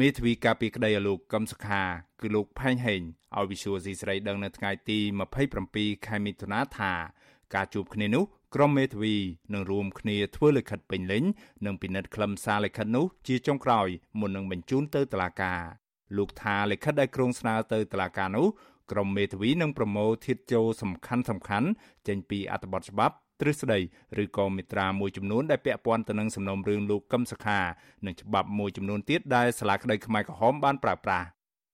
មេធាវីការពីក្តីឲ្យលោកកឹមសុខាគឺលោកផែងហេងឲ្យវិសុវស៊ីស្រីដឹងនៅថ្ងៃទី27ខែមិថុនាថាការជួបគ្នានោះក្រុមមេធាវីនឹងរួមគ្នាធ្វើលិខិតពេញលេញនិងពិនិត្យខ្លឹមសារលិខិតនោះជាចុងក្រោយមុននឹងបញ្ជូនទៅតុលាការលោកថាលិខិតដែលក្រុងស្នើទៅតុលាការនោះក្រុមមេធាវីនឹងប្រមូលធាតចូលសំខាន់សំខាន់ចេញពីអត្ថបទច្បាប់ ទ្រឹស្ដីឬក៏មេត្រាមួយចំនួនដែលពាក់ព័ន្ធទៅនឹងសំណុំរឿងលោកកឹមសុខានិងច្បាប់មួយចំនួនទៀតដែលសាលាក្តីខ្មែរក្រហមបានប្រើប្រាស់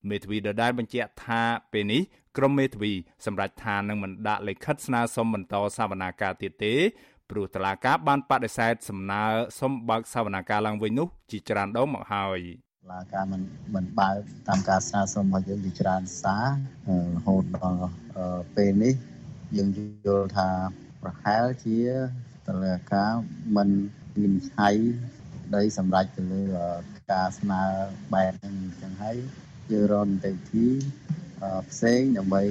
មេធាវីដដែលបញ្ជាក់ថាពេលនេះក្រុមមេធាវីសម្រាប់ថានឹងមិនដាក់លិខិតស្នើសុំបន្តសវនាការទៀតទេព្រោះតឡាការបានបដិសេធសំណើសុំបើកសវនាការឡើងវិញនោះជាច្រើនដងមកហើយឡាការមិនមិនបើកតាមការស្នើសុំរបស់យើងជាច្រើនសាររហូតដល់ពេលនេះយើងយល់ថា ប្រហែលជាតឡាការមិនវិនិច្ឆ័យដីសម្រាប់ទៅលើការស្នើបែបហ្នឹងអញ្ចឹងហើយយើងរកនីតិវិធីផ្សេងដើម្បី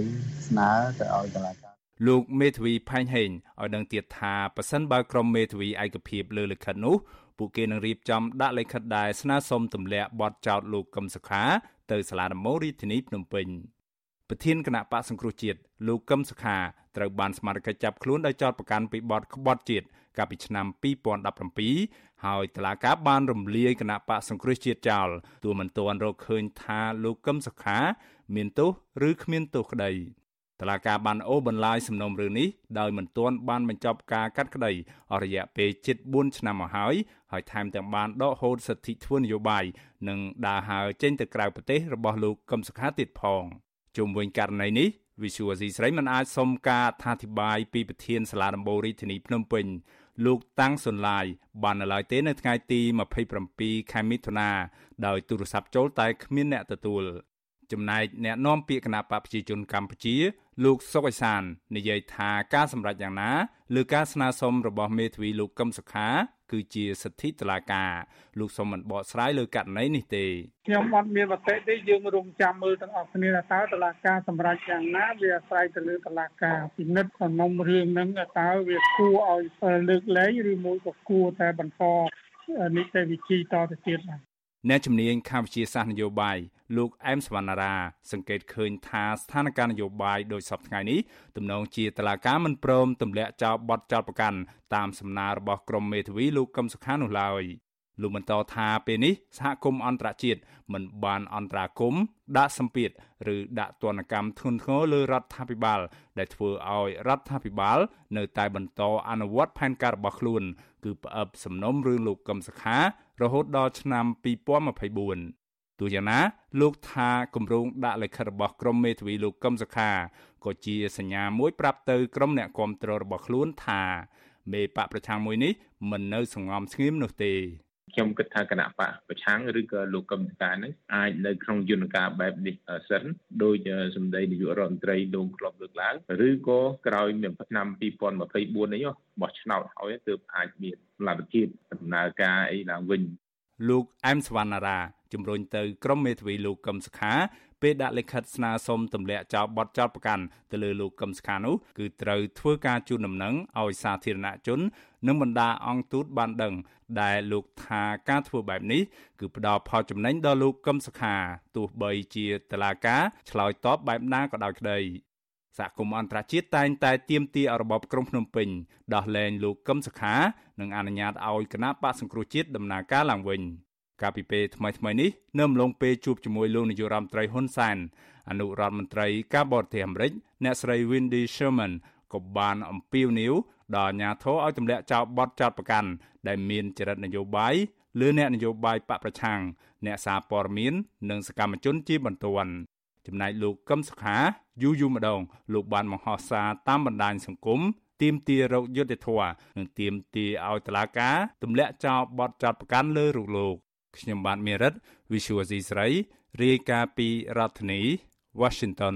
ស្នើទៅឲ្យតុលាការលោកមេធាវីផាញ់ហេងឲ្យដឹងទៀតថាប៉ះសិនបើក្រុមមេធាវីឯកភាពលើលិខិតនោះពួកគេនឹងរៀបចំដាក់លិខិតដែលស្នើសុំទម្លាក់បទចោទលោកកឹមសុខាទៅសាលាដំបងរាជធានីភ្នំពេញ ប្រធានគណៈបកសង្គ្រោះជាតិលោកកឹមសុខាត្រូវបានស្មារតីចាប់ខ្លួនដោយចោទប្រកាន់ពីបទក្បត់ជាតិកាលពីឆ្នាំ2017ហើយតុលាការបានរំលាយគណៈបកសង្គ្រោះជាតិចោលទោះមិនទាន់រកឃើញថាលោកកឹមសុខា មានទោសឬគ្មានទោសក្តីតឡាការបានអូបន្លាយសំណុំរឿងនេះដោយមិនទាន់បានបញ្ចប់ការកាត់ក្តីអស់រយៈពេលជិត4ឆ្នាំមកហើយហើយថែមទាំងបានដកហូតសិទ្ធិធ្វើនយោបាយនិងដើរហើរចេញទៅក្រៅប្រទេសរបស់លោកកឹមសុខាទៀតផង ជុំវិញករណីនេះវិសុវអាស៊ីស្រីមិនអាចសុំការអធិប្បាយពីប្រធានសាលាដំបូងរាជធានីភ្នំពេញលោកតាំងសុនឡាយបាននៅឡើយទេនៅថ្ងៃទី27ខែមិថុនាដោយទូរស័ព្ទចូលតែគ្មានអ្នកទទួលចំណែកអ្នកនាំពាក្យគណៈបកប្រជាជនកម្ពុជា លោកសុកអេសាននិយាយថាការសម្រេចយ៉ាងណាលើការស្នើសុំរបស់មេធាវីលោកកឹមសុខា គឺជាសិទ្ធិតុលាការលោកសុំមិនបកស្រាយលើករណីនេះទេខ្ញុំអត់មានមតិទេយើងរងចាំមើលទាំងអស់គ្នាថាតើតុលាការសម្រេចយ៉ាងណាវាអាស្រ័យទៅលើតុលាការពិនិត្យសំណុំរឿងហ្នឹងតើវាគួរឲ្យលើកលែងឬមួយក៏គួរតែបន្តនីតិវិធីតទៅទៀតបាទ អ្នកជំនាញខាងវិទ្យាសាស្ត្រនយោបាយលោកអែមសវណ្ណារាសង្កេតឃើញថាស្ថានភាពនយោបាយដោយសពថ្ងៃនេះទំនងជាតឡាការមិនព្រមទម្លាក់ចោលបទចោលប្រកាន់តាមសំណើរបស់ក្រុមមេធាវីលោកកឹមសុខានោះឡើយលោកបន្តថាពេលនេះសហគមន៍អន្តរជាតិមិនបានអន្តរាគមដាក់សម្ពាធឬដាក់ទណ្ឌកម្មធ្ងន់ធ្ងរលើរដ្ឋាភិបាល ដែលធ្វើឲ្យរដ្ឋាភិបាល នៅតែបន្តអនុវត្តផែនការរបស់ខ្លួន គឺផ្អឹបសំណុំរឿងលោកកឹមសុខា រហូតដល់ឆ្នាំ2024ទោះយ៉ាងណា លោកថាគម្រោងដាក់លិខិតរបស់ក្រមមេធាវីលោកកឹមសុខាក៏ជាសញ្ញាមួយប្រាប់ទៅក្រុមអ្នកគាំទ្ររបស់ខ្លួនថាមេបកប្រឆាំងមួយនេះមិននៅសងំស្ងៀមនោះទេខ្ញុំគិតថាគណៈបកប្រឆាំងឬក៏លោកកឹមសុខានឹងអាចនៅក្នុងយន្តការបែបនេះសិនដោយសម្ដីនាយករដ្ឋមន្ត្រីលោកក្លបលើកឡើងឬក៏ក្រោយឆ្នាំ2024នេះបោះឆ្នោតហើយទើបអាចមានលទ្ធភាព ដំណើរការអីឡើងវិញលោកអែមសវណ្ណារាជំរុញទៅក្រុមមេធាវីលោកកឹមសុខាពេលដាក់លិខិតស្នើសុំទម្លាក់ចោលបទចោទប្រកាន់ទៅលើលោកកឹមសុខានោះគឺត្រូវធ្វើការជូនដំណឹងឲ្យសាធារណជន និងបណ្ដាអង្គទូតបានដឹង ដែលលោកថាការធ្វើបែបនេះគឺផ្ដល់ផលចំណេញដល់លោកកឹមសុខាទោះបីជាតឡាការឆ្លើយតបបែបណាក៏ដោយក្តី សហគមន៍អន្តរជាតិតែងតែទាមទាររបបក្រុងភ្នំពេញដោះលែងលោកកឹមសុខានិងអនុញ្ញាតឲ្យគណៈបកសង្គ្រោះជាតិដំណើរការឡើងវិញ។កាលពីពេលថ្មីៗនេះនៅអំឡុងពេលជួបជាមួយលោកនាយរដ្ឋមន្ត្រីហ៊ុនសែនអនុរដ្ឋមន្ត្រីការបរទេសអាមេរិកអ្នកស្រី Wendy Sherman ក៏បានអំពាវនាវដល់អាជ្ញាធរឲ្យទម្លាក់ចោលបទចោទប្រកាន់ដែលមានចរិតនយោបាយលើអ្នកនយោបាយបកប្រឆាំងអ្នកសារព័ត៌មាននិងសកម្មជនជាបន្ទាន់ ចំណែកលោកកឹមសុខាយូរយូរម្ដង លោកបានបង្ហោះសារតាមបណ្ដាញសង្គមទាមទាររកយុត្តិធម៌និងទាមទារឲ្យតុលាការទម្លាក់ចោលបទចោទប្រកាន់លើរូបលោកខ្ញុំបាទមេរិត Visual C ស្រីរាយការណ៍ពីរដ្ឋធានី Washington